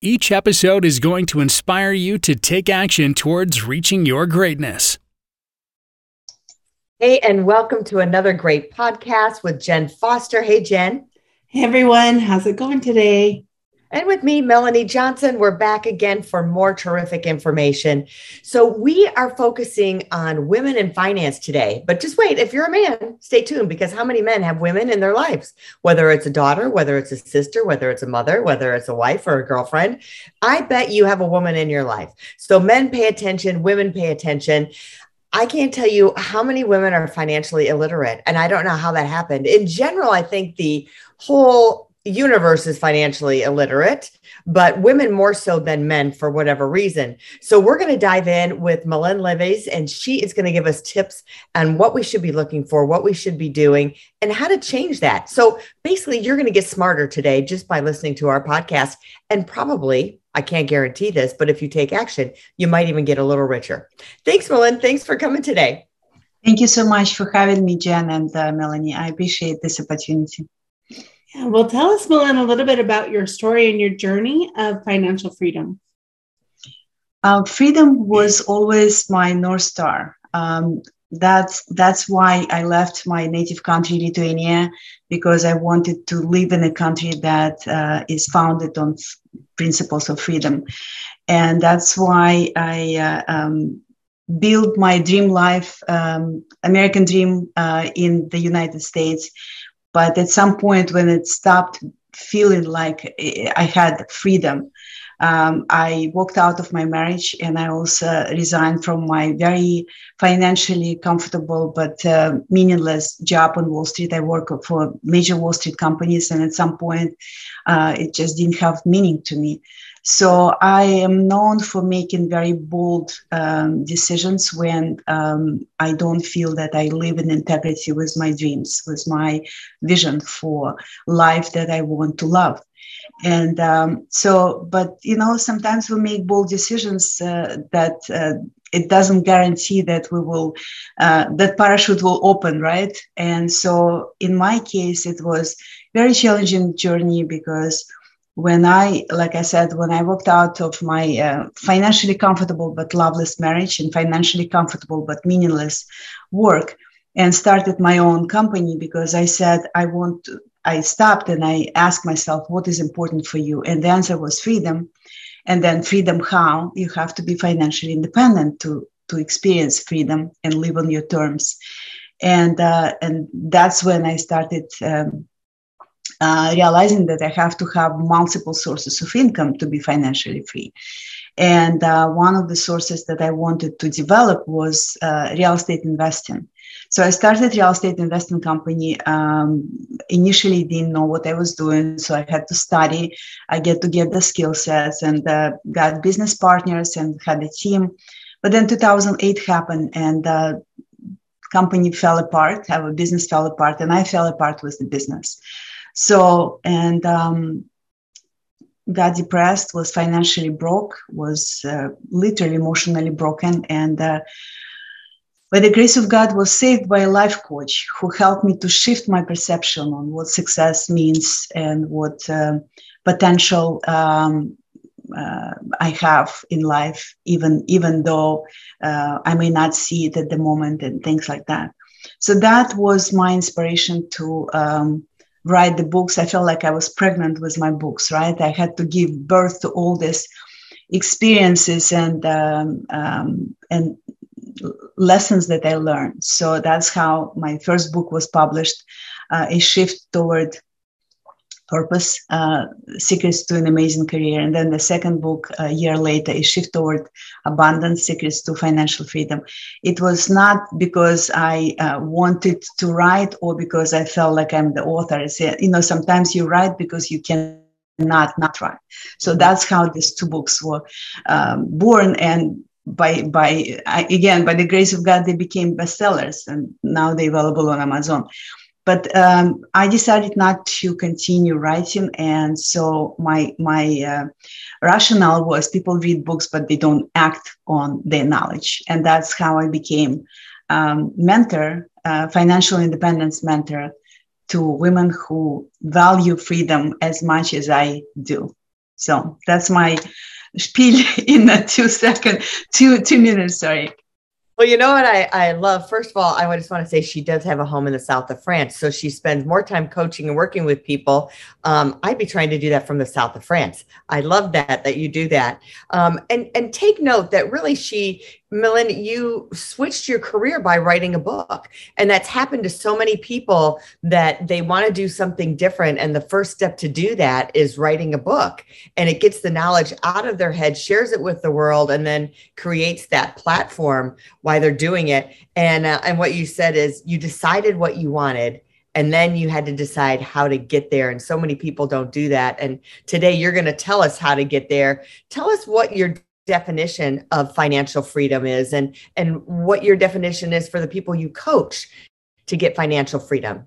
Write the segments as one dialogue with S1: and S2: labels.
S1: Each episode is going to inspire you to take action towards reaching your greatness.
S2: Hey, and welcome to another great podcast with Jen Foster. Hey, Jen.
S3: Hey, everyone. How's it going today?
S2: And with me, Melanie Johnson, we're back again for more terrific information. So, we are focusing on women in finance today. But just wait, if you're a man, stay tuned because how many men have women in their lives? Whether it's a daughter, whether it's a sister, whether it's a mother, whether it's a wife or a girlfriend, I bet you have a woman in your life. So, men pay attention, women pay attention. I can't tell you how many women are financially illiterate, and I don't know how that happened. In general, I think the whole universe is financially illiterate, but women more so than men for whatever reason. So we're going to dive in with Malin Leves, and she is going to give us tips on what we should be looking for, what we should be doing, and how to change that. So basically, you're going to get smarter today just by listening to our podcast. And probably, I can't guarantee this, but if you take action, you might even get a little richer. Thanks, Malin. Thanks for coming today.
S3: Thank you so much for having me, Jen and uh, Melanie. I appreciate this opportunity. Yeah, well, tell us, Malin, a little bit about your story and your journey of financial freedom.
S4: Uh, freedom was always my north star. Um, that's that's why I left my native country, Lithuania, because I wanted to live in a country that uh, is founded on f- principles of freedom, and that's why I uh, um, built my dream life, um, American dream, uh, in the United States but at some point, when it stopped feeling like eh, I had freedom, um, I walked out of my marriage and I also resigned from my very financially comfortable but uh, meaningless job on Wall Street. I work for major Wall Street companies, and at some point, uh, it just didn't have meaning to me. So I am known for making very bold um, decisions when um, I don't feel that I live in integrity with my dreams, with my vision for life that I want to love. And um, so, but you know, sometimes we make bold decisions uh, that uh, it doesn't guarantee that we will, uh, that parachute will open, right? And so, in my case, it was very challenging journey because when I, like I said, when I walked out of my uh, financially comfortable but loveless marriage and financially comfortable but meaningless work and started my own company because I said, I want to, I stopped and I asked myself, what is important for you? And the answer was freedom. And then freedom, how? You have to be financially independent to, to experience freedom and live on your terms. And, uh, and that's when I started um, uh, realizing that I have to have multiple sources of income to be financially free. And uh, one of the sources that I wanted to develop was uh, real estate investing. So I started real estate investment company. Um, initially, didn't know what I was doing, so I had to study. I get to get the skill sets and uh, got business partners and had a team. But then 2008 happened, and uh, company fell apart. Our business fell apart, and I fell apart with the business. So, and um, got depressed, was financially broke, was uh, literally emotionally broken. And uh, by the grace of God, was saved by a life coach who helped me to shift my perception on what success means and what uh, potential um, uh, I have in life, even even though uh, I may not see it at the moment and things like that. So that was my inspiration to um, write the books, I felt like I was pregnant with my books, right? I had to give birth to all these experiences and um, um, and lessons that I learned. So that's how my first book was published, uh, a shift toward purpose, uh, Secrets to an Amazing Career. And then the second book, a year later, A Shift Toward Abundance, Secrets to Financial Freedom. It was not because I uh, wanted to write or because I felt like I'm the author. It's, you know, sometimes you write because you can cannot not try. So that's how these two books were um, born. And by by again by the grace of God, they became bestsellers, and now they're available on Amazon. But um, I decided not to continue writing, and so my my uh, rationale was people read books, but they don't act on their knowledge, and that's how I became um, mentor, uh, financial independence mentor to women who value freedom as much as I do. So that's my spiel in a two second, two two minutes. Sorry.
S2: Well, you know what I, I love? First of all, I just want to say she does have a home in the south of France. So she spends more time coaching and working with people. Um, I'd be trying to do that from the south of France. I love that, that you do that. Um, and, and take note that really she Millen, you switched your career by writing a book. And that's happened to so many people that they want to do something different. And the first step to do that is writing a book. And it gets the knowledge out of their head, shares it with the world, and then creates that platform why they're doing it. And, uh, and what you said is you decided what you wanted and then you had to decide how to get there and so many people don't do that and today you're going to tell us how to get there tell us what you're definition of financial freedom is and and what your definition is for the people you coach to get financial freedom.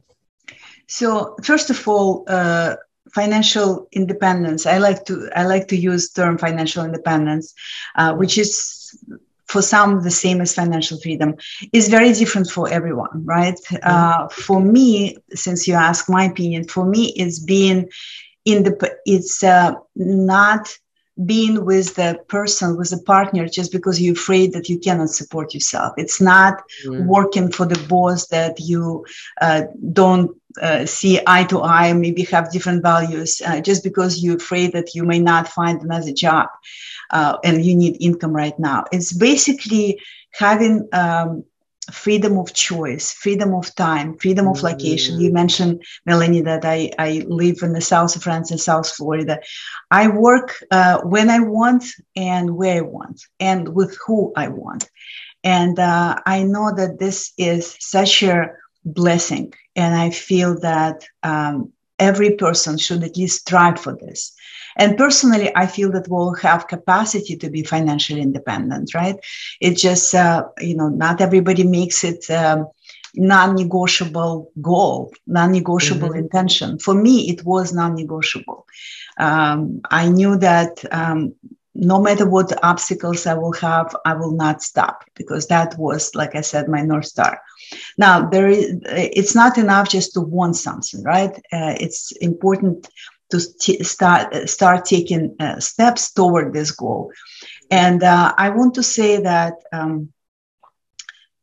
S4: So first of all uh, financial independence. I like to i like to use term financial independence uh, which is for some the same as financial freedom. Is very different for everyone right? Mm-hmm. uh, for me since you ask my opinion for me it's being in the it's uh, not being with the person with a partner just because you're afraid that you cannot support yourself it's not mm. working for the boss that you uh, don't uh, see eye to eye maybe have different values uh, just because you're afraid that you may not find another job uh, and you need income right now it's basically having um, freedom of choice, freedom of time, freedom of location. You mm. mentioned, Melanie, that I, I live in the south of France in South Florida. I work uh, when I want and where I want and with who I want. And uh, I know that this is such a blessing. And I feel that um, every person should at least strive for this. And personally, I feel that we'll have capacity to be financially independent, right? It just, uh, you know, not everybody makes it. Um, non-negotiable goal non-negotiable mm-hmm. intention for me it was non-negotiable um, i knew that um, no matter what obstacles I will have, I will not stop because that was, like I said, my North Star. Now, there is, it's not enough just to want something, right? Uh, it's important to t- start start taking uh, steps toward this goal. And uh, I want to say that um,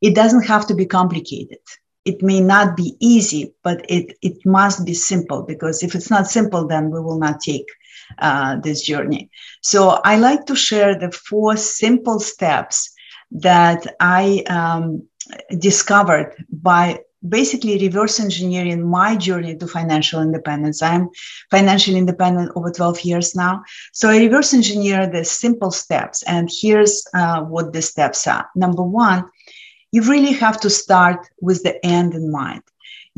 S4: it doesn't have to be complicated. It may not be easy, but it it must be simple because if it's not simple, then we will not take uh, this journey. So I like to share the four simple steps that I um, discovered by basically reverse engineering my journey to financial independence. I'm financially independent over 12 years now. So I reverse engineer the simple steps. And here's uh, what the steps are. Number one, you really have to start with the end in mind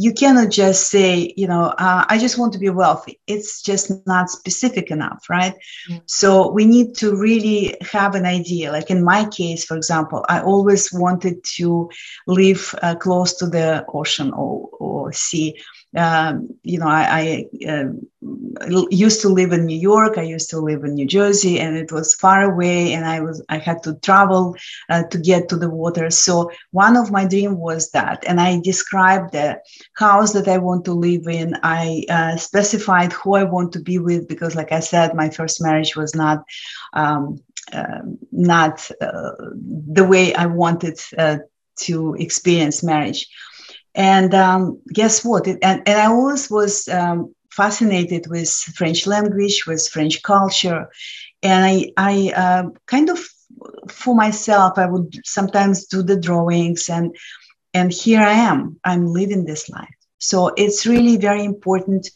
S4: you cannot just say, you know, uh, I just want to be wealthy. It's just not specific enough, right? Mm-hmm. So we need to really have an idea. Like in my case, for example, I always wanted to live uh, close to the ocean or, or sea um, you know, I, I uh, used to live in New York. I used to live in New Jersey, and it was far away, and I was I had to travel uh, to get to the water. So one of my dream was that, and I described the house that I want to live in. I uh, specified who I want to be with because, like I said, my first marriage was not. Um, uh, not uh, the way I wanted uh, to experience marriage. And um, guess what? It, and, and I always was um, fascinated with French language, with French culture. And I, I uh, kind of, for myself, I would sometimes do the drawings and, and here I am, I'm living this life. So it's really very important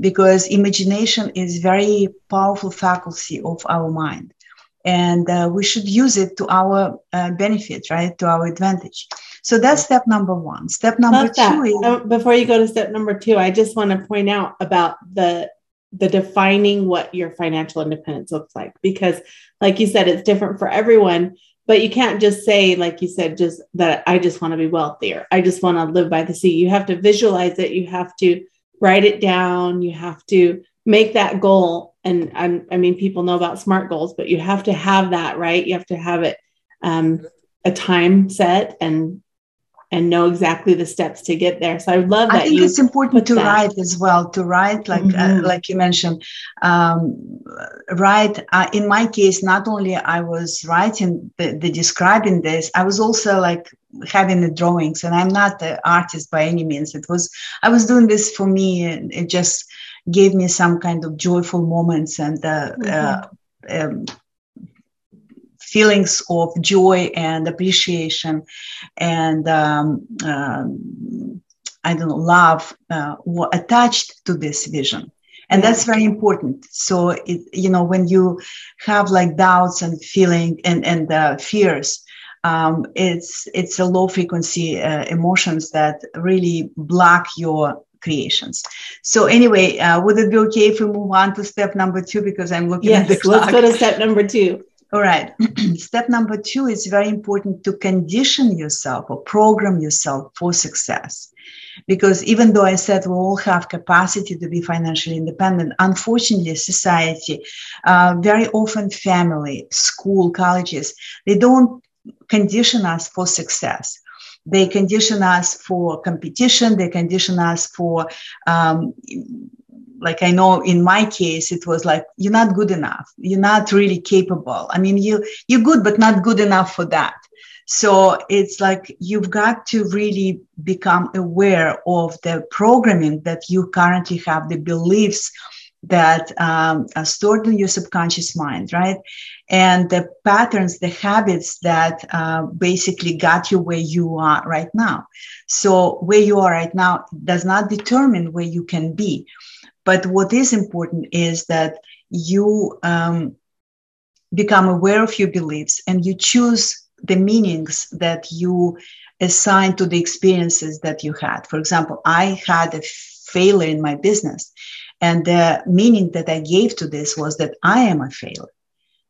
S4: because imagination is very powerful faculty of our mind and uh, we should use it to our uh, benefit, right? To our advantage. So that's step number one. Step number two is
S3: uh, before you go to step number two, I just want to point out about the the defining what your financial independence looks like because like you said it's different for everyone but you can't just say like you said just that i just want to be wealthier. I just want to live by the sea. You have to visualize it. You have to write it down. You have to make that goal. And I'm, i mean people know about smart goals but you have to have that right? You have to have it um, a time set and and know exactly the steps to get there. So I love that.
S4: I think it's important to that. write as well. To write, like uh, mm-hmm. uh, like you mentioned, um, write. Uh, in my case, not only I was writing the, the, describing this, I was also like having the drawings. And I'm not an artist by any means. It was I was doing this for me, and it just gave me some kind of joyful moments and. Uh, mm-hmm. Um, feelings of joy and appreciation and um, um, I don't know, love uh, were attached to this vision. And that's very important. So, it, you know, when you have like doubts and feeling and, and uh, fears, um, it's, it's a low frequency uh, emotions that really block your creations. So anyway, uh, would it be okay if we move on to step number two? Because I'm looking yes, at the clock.
S3: Let's go to step number two.
S4: All right. Step number two is very important to condition yourself or program yourself for success. Because even though I said we all have capacity to be financially independent, unfortunately, society, uh, very often family, school, colleges, they don't condition us for success. They condition us for competition. They condition us for um, like i know in my case it was like you're not good enough. You're not really capable. I mean you you're good but not good enough for that. So it's like you've got to really become aware of the programming that you currently have the beliefs that um, are stored in your subconscious mind right? And the patterns the habits that uh, basically got you where you are right now. So where you are right now does not determine where you can be but what is important is that you um, become aware of your beliefs and you choose the meanings that you assign to the experiences that you had. For example, I had a failure in my business, and the meaning that I gave to this was that I am a failure,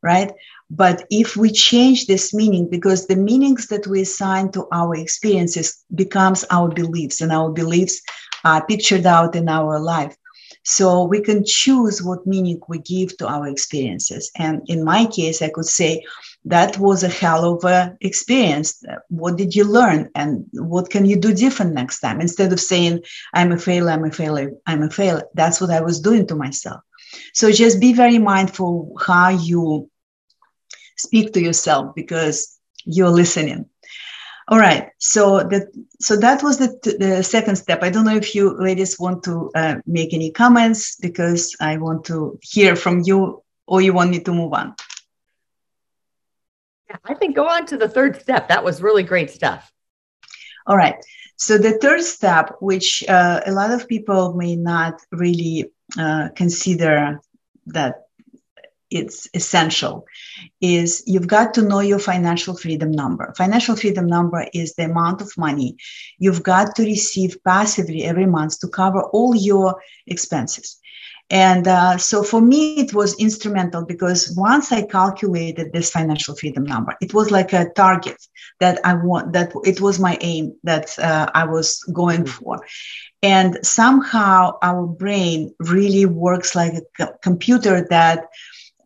S4: right? But if we change this meaning, because the meanings that we assign to our experiences becomes our beliefs, and our beliefs are pictured out in our life. So we can choose what meaning we give to our experiences. And in my case, I could say that was a hell of a experience. What did you learn? And what can you do different next time? Instead of saying, I'm a failure, I'm a failure, I'm a failure. That's what I was doing to myself. So just be very mindful how you speak to yourself because you're listening all right. So that so that was the, the second step. I don't know if you ladies want to uh, make any comments because I want to hear from you, or you want me to move on.
S2: Yeah, I think go on to the third step. That was really great stuff.
S4: All right. So the third step, which uh, a lot of people may not really uh, consider that it's essential is you've got to know your financial freedom number. Financial freedom number is the amount of money you've got to receive passively every month to cover all your expenses. And uh, so for me, it was instrumental because once I calculated this financial freedom number, it was like a target that I want, that it was my aim that uh, I was going for. And somehow our brain really works like a computer that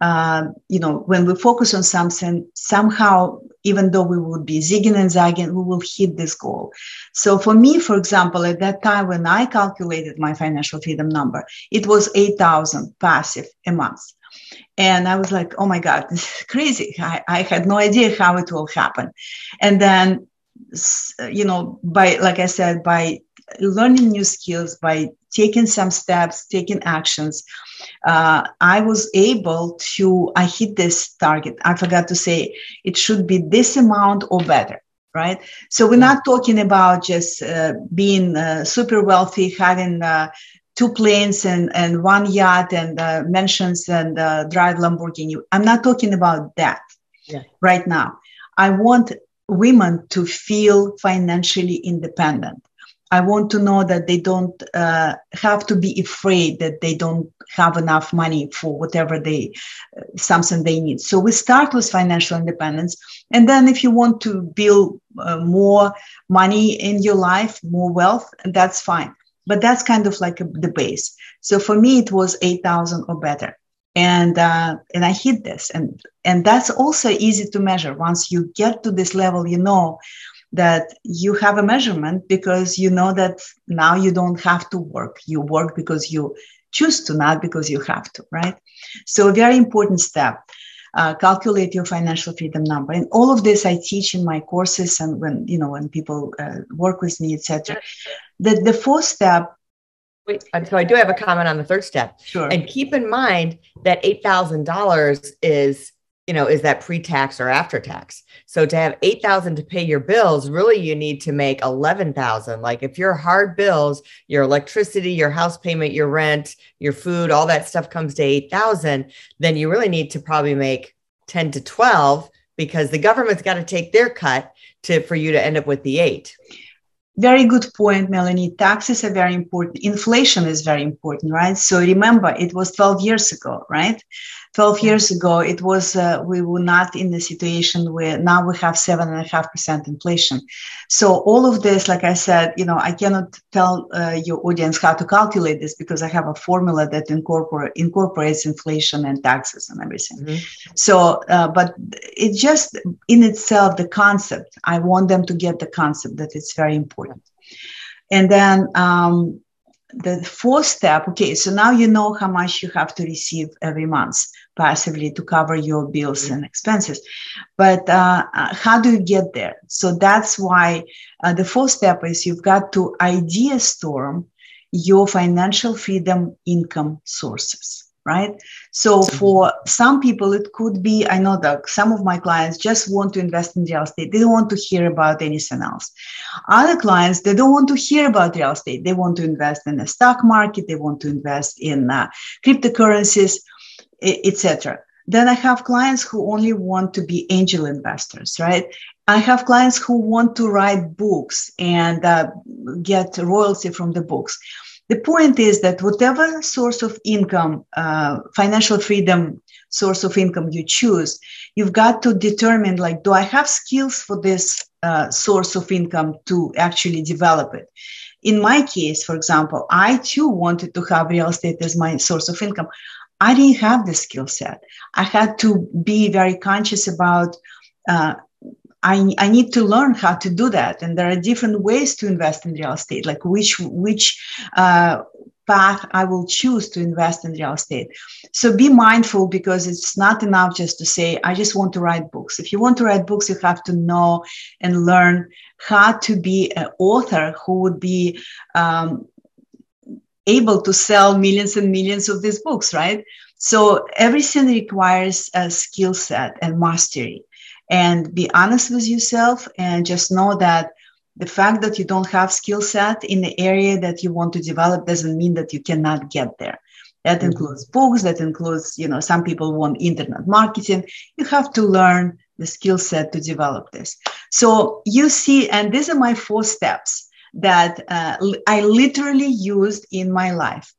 S4: uh, you know, when we focus on something, somehow, even though we would be zigging and zagging, we will hit this goal. So for me, for example, at that time when I calculated my financial freedom number, it was 8,000 passive a month. And I was like, oh my God, this is crazy. I, I had no idea how it will happen. And then, you know, by, like I said, by learning new skills, by taking some steps, taking actions, uh, I was able to, I hit this target. I forgot to say it should be this amount or better, right? So we're not talking about just uh, being uh, super wealthy, having uh, two planes and, and one yacht and uh, mansions and uh, drive Lamborghini. I'm not talking about that yeah. right now. I want women to feel financially independent. I want to know that they don't uh, have to be afraid that they don't have enough money for whatever they uh, something they need. So we start with financial independence, and then if you want to build uh, more money in your life, more wealth, that's fine. But that's kind of like a, the base. So for me, it was eight thousand or better and uh, and I hit this, and and that's also easy to measure. Once you get to this level, you know that you have a measurement because you know that now you don't have to work. You work because you choose to, not because you have to, right? So a very important step. Uh, calculate your financial freedom number and all of this i teach in my courses and when you know when people uh, work with me etc the, the fourth step
S2: Wait, so I do have a comment on the third step.
S4: Sure.
S2: And keep in mind that eight thousand dollars is, you know, is that pre-tax or after tax. So to have eight thousand to pay your bills, really you need to make eleven thousand. Like if your hard bills, your electricity, your house payment, your rent, your food, all that stuff comes to eight thousand, then you really need to probably make ten to twelve because the government's got to take their cut to for you to end up with the eight.
S4: Very good point, Melanie. Taxes are very important. Inflation is very important, right? So remember, it was 12 years ago, right? 12 years ago, it was, uh, we were not in the situation where now we have seven and a half percent inflation. So all of this, like I said, you know, I cannot tell uh, your audience how to calculate this because I have a formula that incorporate, incorporates inflation and taxes and everything. Mm-hmm. So, uh, but it just in itself, the concept, I want them to get the concept that it's very important. And then, um, the fourth step okay so now you know how much you have to receive every month passively to cover your bills and expenses but uh, uh, how do you get there so that's why uh, the fourth step is you've got to idea storm your financial freedom income sources right? So for some people, it could be, I know that some of my clients just want to invest in real estate. They don't want to hear about anything else. Other clients, they don't want to hear about real estate. They want to invest in the stock market. They want to invest in uh, cryptocurrencies, etc. Then I have clients who only want to be angel investors, right? I have clients who want to write books and uh, get royalty from the books the point is that whatever source of income, uh, financial freedom source of income you choose, you've got to determine like, do I have skills for this uh, source of income to actually develop it? In my case, for example, I too wanted to have real estate as my source of income. I didn't have the skill set. I had to be very conscious about uh, I, I need to learn how to do that. And there are different ways to invest in real estate, like which, which, uh, path I will choose to invest in real estate. So be mindful because it's not enough just to say, I just want to write books. If you want to write books, you have to know and learn how to be an author who would be um, able to sell millions and millions of these books, right? So everything requires a skill set and mastery. And be honest with yourself and just know that the fact that you don't have skill set in the area that you want to develop doesn't mean that you cannot get there. That mm-hmm. includes books that includes you know some people want internet marketing. You have to learn the skill set to develop this. So you see and these are my four steps that uh, i literally used in my life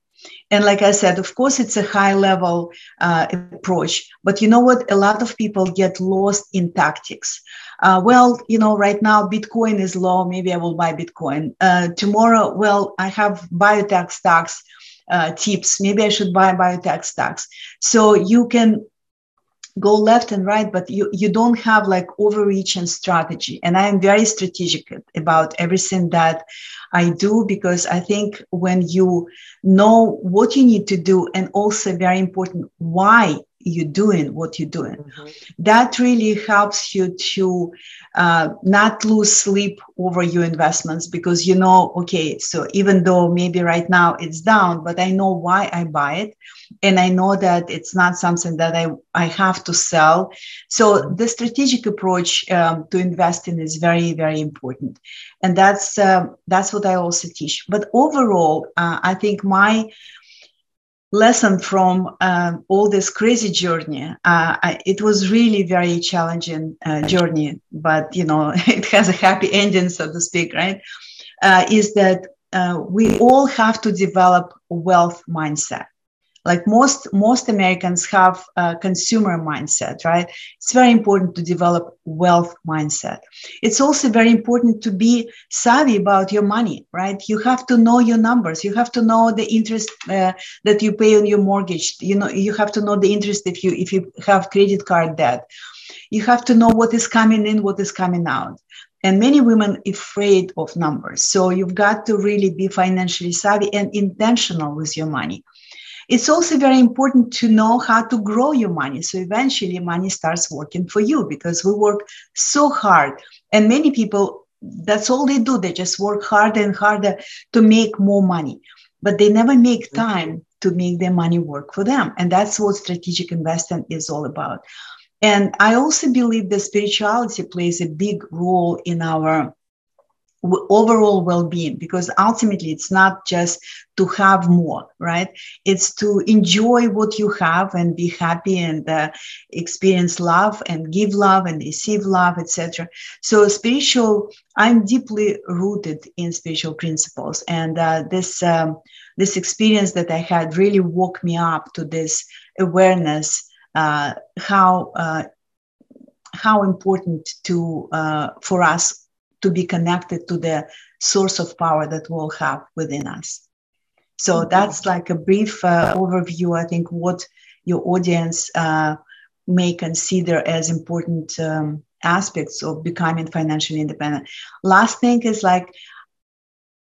S4: and like I said, of course, it's a high level uh, approach, but you know what? A lot of people get lost in tactics. Uh, well, you know, right now Bitcoin is low. Maybe I will buy Bitcoin. Uh, tomorrow, well, I have biotech stocks uh, tips. Maybe I should buy biotech stocks. So you can go left and right but you you don't have like overreach and strategy. And i am very strategic about everything that i do because i think when you know what you need to do and also very important why you're doing what you're doing. Mm-hmm. That really helps you to uh, not lose sleep over your investments because you know, okay, so even though maybe right now it's down, but I know why I buy it. And I know that it's not something that I, I have to sell. So the strategic approach um, to investing is very, very important. And that's, uh, that's what I also teach. But overall, uh, I think my lesson from uh, all this crazy journey. Uh, I, it was really very challenging uh, journey, but you know it has a happy ending, so to speak, right? uh, is that uh, we all have to develop wealth mindset like most most americans have a consumer mindset right? It's very important to develop wealth mindset. It's also very important to be savvy about your money right? You have to know your numbers. You have to know the interest uh, that you pay on your mortgage. You know you have to know the interest if you if you have credit card debt. You have to know what is coming in what is coming out. And many women afraid of numbers. So you've got to really be financially savvy and intentional with your money it's also very important to know how to grow your money. So eventually money starts working for you because we work so hard. And many people, that's all they do. They just work harder and harder to make more money, but they never make mm-hmm. time to make their money work for them. And that's what strategic investing is all about. And I also believe that spirituality plays a big role in our overall well-being because ultimately it's not just to have more right? It's to enjoy what you have and be happy and uh, experience love and give love and receive love etc so spiritual i'm deeply rooted in spiritual principles. And uh, this um, this experience that i had really woke me up to this awareness uh, how uh, how important to uh, for us to be connected to the source of power that we all have within us. So mm-hmm. that's like a brief uh, overview. I think what your audience uh, may consider as important um, aspects of becoming financially independent. Last thing is like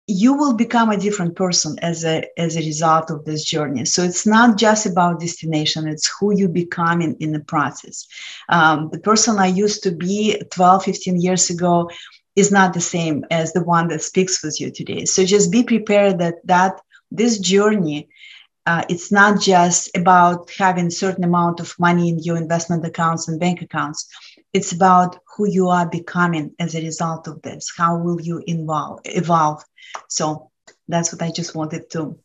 S4: you will become a different person as a as a result of this journey so it's not just about destination it's who you become in, in the process um, the person i used to be 12 15 years ago is not the same as the one that speaks with you today. So just be prepared that that this journey, uh, it's not just about having certain amount of money in your investment accounts and bank accounts. It's about who you are becoming as a result of this. How will you evolve? Evolve. So that's what I just wanted to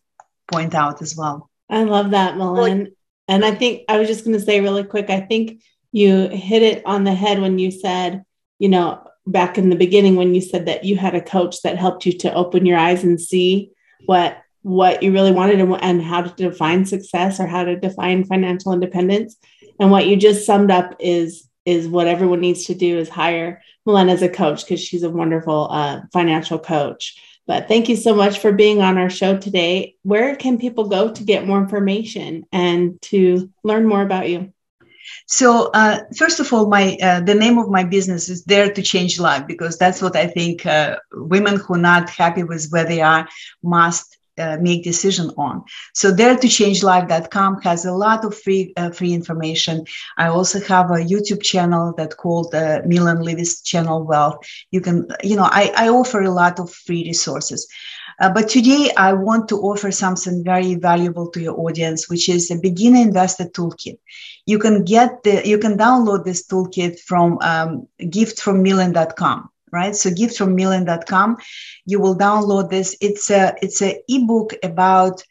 S4: point out as well.
S3: I love that, Milana. And I think I was just going to say really quick. I think you hit it on the head when you said, you know, back in the beginning when you said that you had a coach that helped you to open your eyes and see what what you really wanted and, and how to define success or how to define financial independence and what you just summed up is is what everyone needs to do is hire Milana as a coach because she's a wonderful uh, financial coach. But thank you so much for being on our show today. Where can people go to get more information and to learn more about you?
S4: So uh, first of all, my uh, the name of my business is Dare to Change Life because that's what I think uh, women who are not happy with where they are must uh, make decision on. So dare to change life.com has a lot of free uh, free information. I also have a YouTube channel that called uh, Milan Levis Channel Wealth. You can, you know, I, I offer a lot of free resources. Uh, but today I want to offer something very valuable to your audience, which is a beginner investor toolkit. You can get the, you can download this toolkit from um, giftfrommillion.com right? So giftfrommillion.com you will download this. It's a it's a ebook about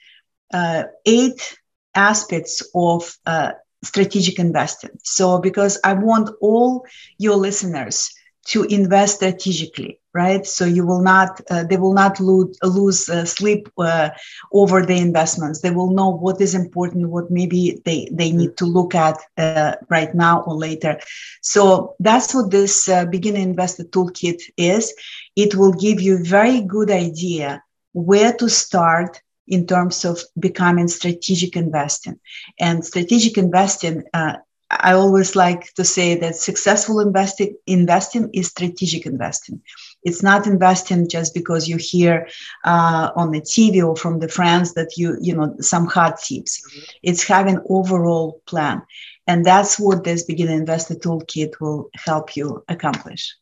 S4: uh, eight aspects of uh, strategic investing. So because i want all your listeners to invest strategically right? So you will not uh, they will not lose, lose uh, sleep uh, over the investments. They will know what is important what maybe they they need to look at uh, right now or later. So that's what this uh, beginner investor toolkit is. It will give you very good idea where to start in terms of becoming strategic investing. And strategic investing uh, I always like to say that successful investing investing is strategic investing. It's not investing just because you hear uh, on the TV or from the friends that you you know some hot tips. Mm-hmm. It's having overall plan, and that's what this beginner investor toolkit will help you accomplish.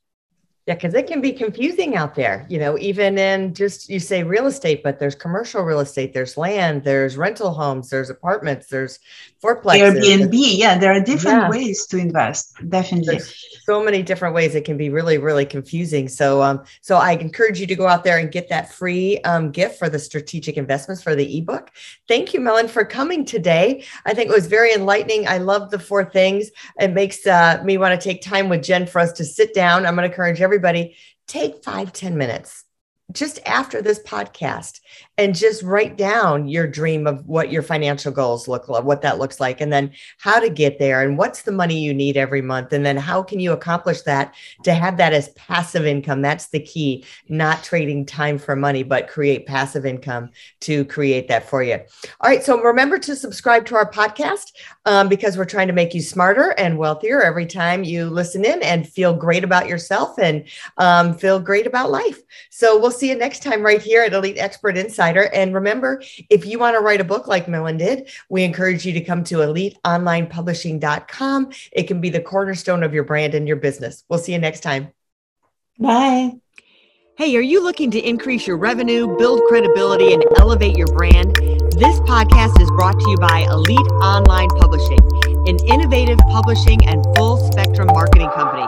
S2: Yeah, because it can be confusing out there, you know, even in just you say real estate, but there's commercial real estate, there's land, there's rental homes, there's apartments, there's fourplexes.
S4: Airbnb. Yeah, there are different yeah. ways to invest. Definitely.
S2: There's so many different ways. It can be really, really confusing. So, um, so I encourage you to go out there and get that free um, gift for the strategic investments for the ebook. Thank you, Melon, for coming today. I think it was very enlightening. I love the four things. It makes uh, me want to take time with Jen for us to sit down. I'm going to encourage everybody everybody take five ten minutes just after this podcast and just write down your dream of what your financial goals look like, what that looks like, and then how to get there and what's the money you need every month. And then how can you accomplish that to have that as passive income? That's the key, not trading time for money, but create passive income to create that for you. All right. So remember to subscribe to our podcast um, because we're trying to make you smarter and wealthier every time you listen in and feel great about yourself and um, feel great about life. So we'll see you next time right here at Elite Expert Insider. And remember, if you want to write a book like Millen did, we encourage you to come to eliteonlinepublishing.com. It can be the cornerstone of your brand and your business. We'll see you next time.
S3: Bye.
S2: Hey, are you looking to increase your revenue, build credibility, and elevate your brand? This podcast is brought to you by Elite Online Publishing, an innovative publishing and full spectrum marketing company.